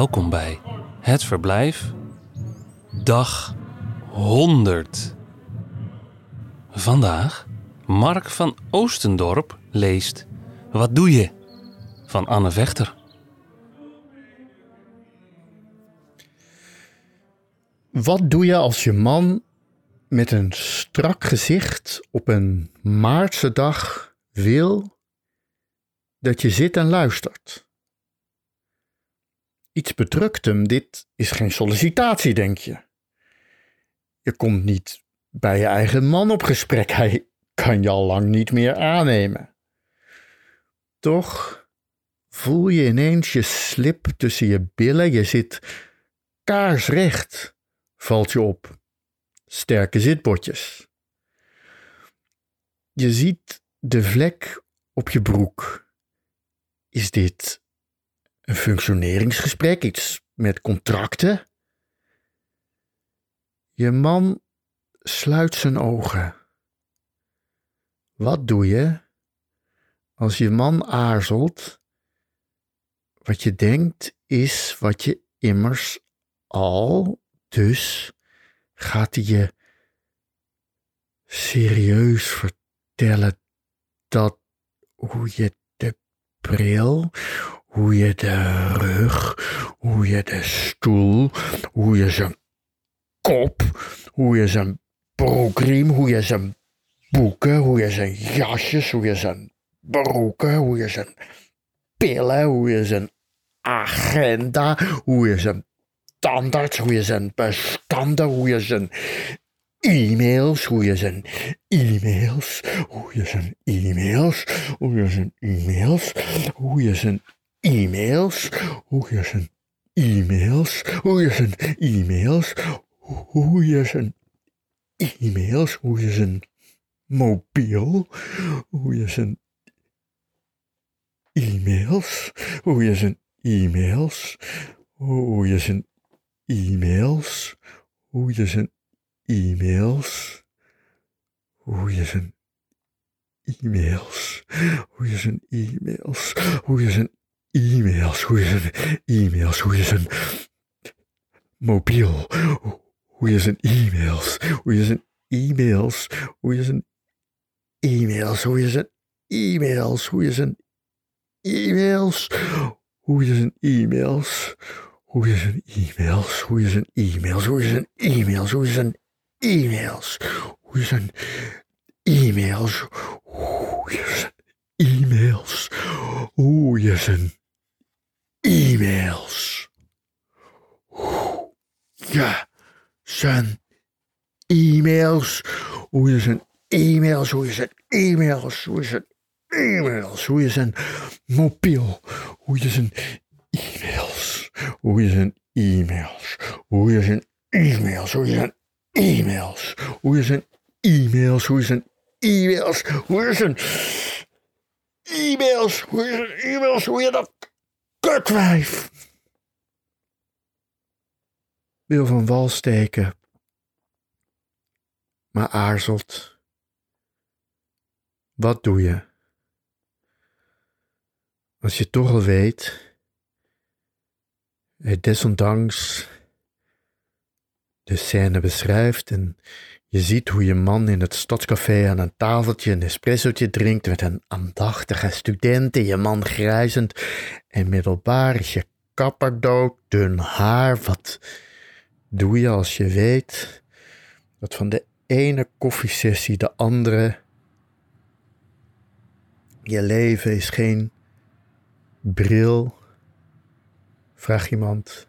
Welkom bij Het Verblijf, dag 100. Vandaag Mark van Oostendorp leest Wat doe je? van Anne Vechter. Wat doe je als je man met een strak gezicht op een maartse dag wil dat je zit en luistert? Iets bedrukt hem, dit is geen sollicitatie, denk je. Je komt niet bij je eigen man op gesprek, hij kan je al lang niet meer aannemen. Toch voel je ineens je slip tussen je billen, je zit kaarsrecht, valt je op. Sterke zitbotjes. Je ziet de vlek op je broek. Is dit een functioneringsgesprek, iets met contracten? Je man sluit zijn ogen. Wat doe je als je man aarzelt? Wat je denkt is wat je immers al, dus gaat hij je serieus vertellen dat hoe je de bril, hoe je de rug, hoe je de stoel, hoe je zijn kop, hoe je zijn broekriem, hoe je zijn boeken, hoe je zijn jasjes, hoe je zijn broeken, hoe je zijn pillen, hoe je zijn agenda, hoe je zijn tandarts, hoe je zijn bestanden, hoe je zijn e-mails, hoe je zijn e-mails, hoe je zijn e-mails, hoe je zijn e-mails, hoe je zijn e-mails, hoe je zijn e-mails, hoe je zijn e-mails, hoe je zijn e-mails, hoe je zijn mobiel, hoe je zijn e-mails, hoe je zijn e-mails, hoe je zijn e-mails, hoe je zijn e-mails, hoe je zijn e-mails, hoe je zijn e-mails, hoe je zijn e-mails, hoe je zijn e-mails, hoe je zijn mobiel, hoe je zijn e-mails, hoe je zijn e-mails, hoe je zijn e-mails, hoe je zijn e-mails, hoe je zijn e-mails, hoe je zijn e-mails, hoe je zijn e-mails, hoe je zijn e-mails, hoe je zijn e-mails, hoe je zijn e-mails, hoe je zijn e-mails, hoe je zijn e-mails, hoe je zijn e-mails, hoe je zijn e-mails, hoe je zijn e-mails, hoe je zijn e-mails, hoe je zijn e-mails, hoe je zijn mobiel, hoe je zijn e-mails, hoe je zijn e-mails, hoe je zijn e-mails, hoe je zijn e-mails, hoe je zijn e-mails, hoe je zijn e-mails, hoe je zijn e-mails, hoe je zijn e-mails, hoe je dat wil van wal steken, maar aarzelt. Wat doe je? Als je toch al weet, desondanks de scène beschrijft en je ziet hoe je man in het stadscafé aan een tafeltje een espressotje drinkt met een aandachtige student en je man grijzend. En middelbaar is je kapper dood, dun haar. Wat doe je als je weet dat van de ene koffiesessie de andere? Je leven is geen bril, vraag iemand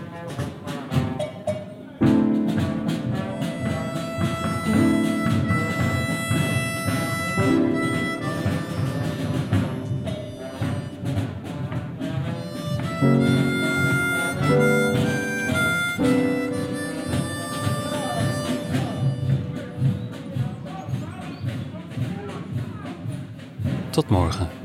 Tot morgen.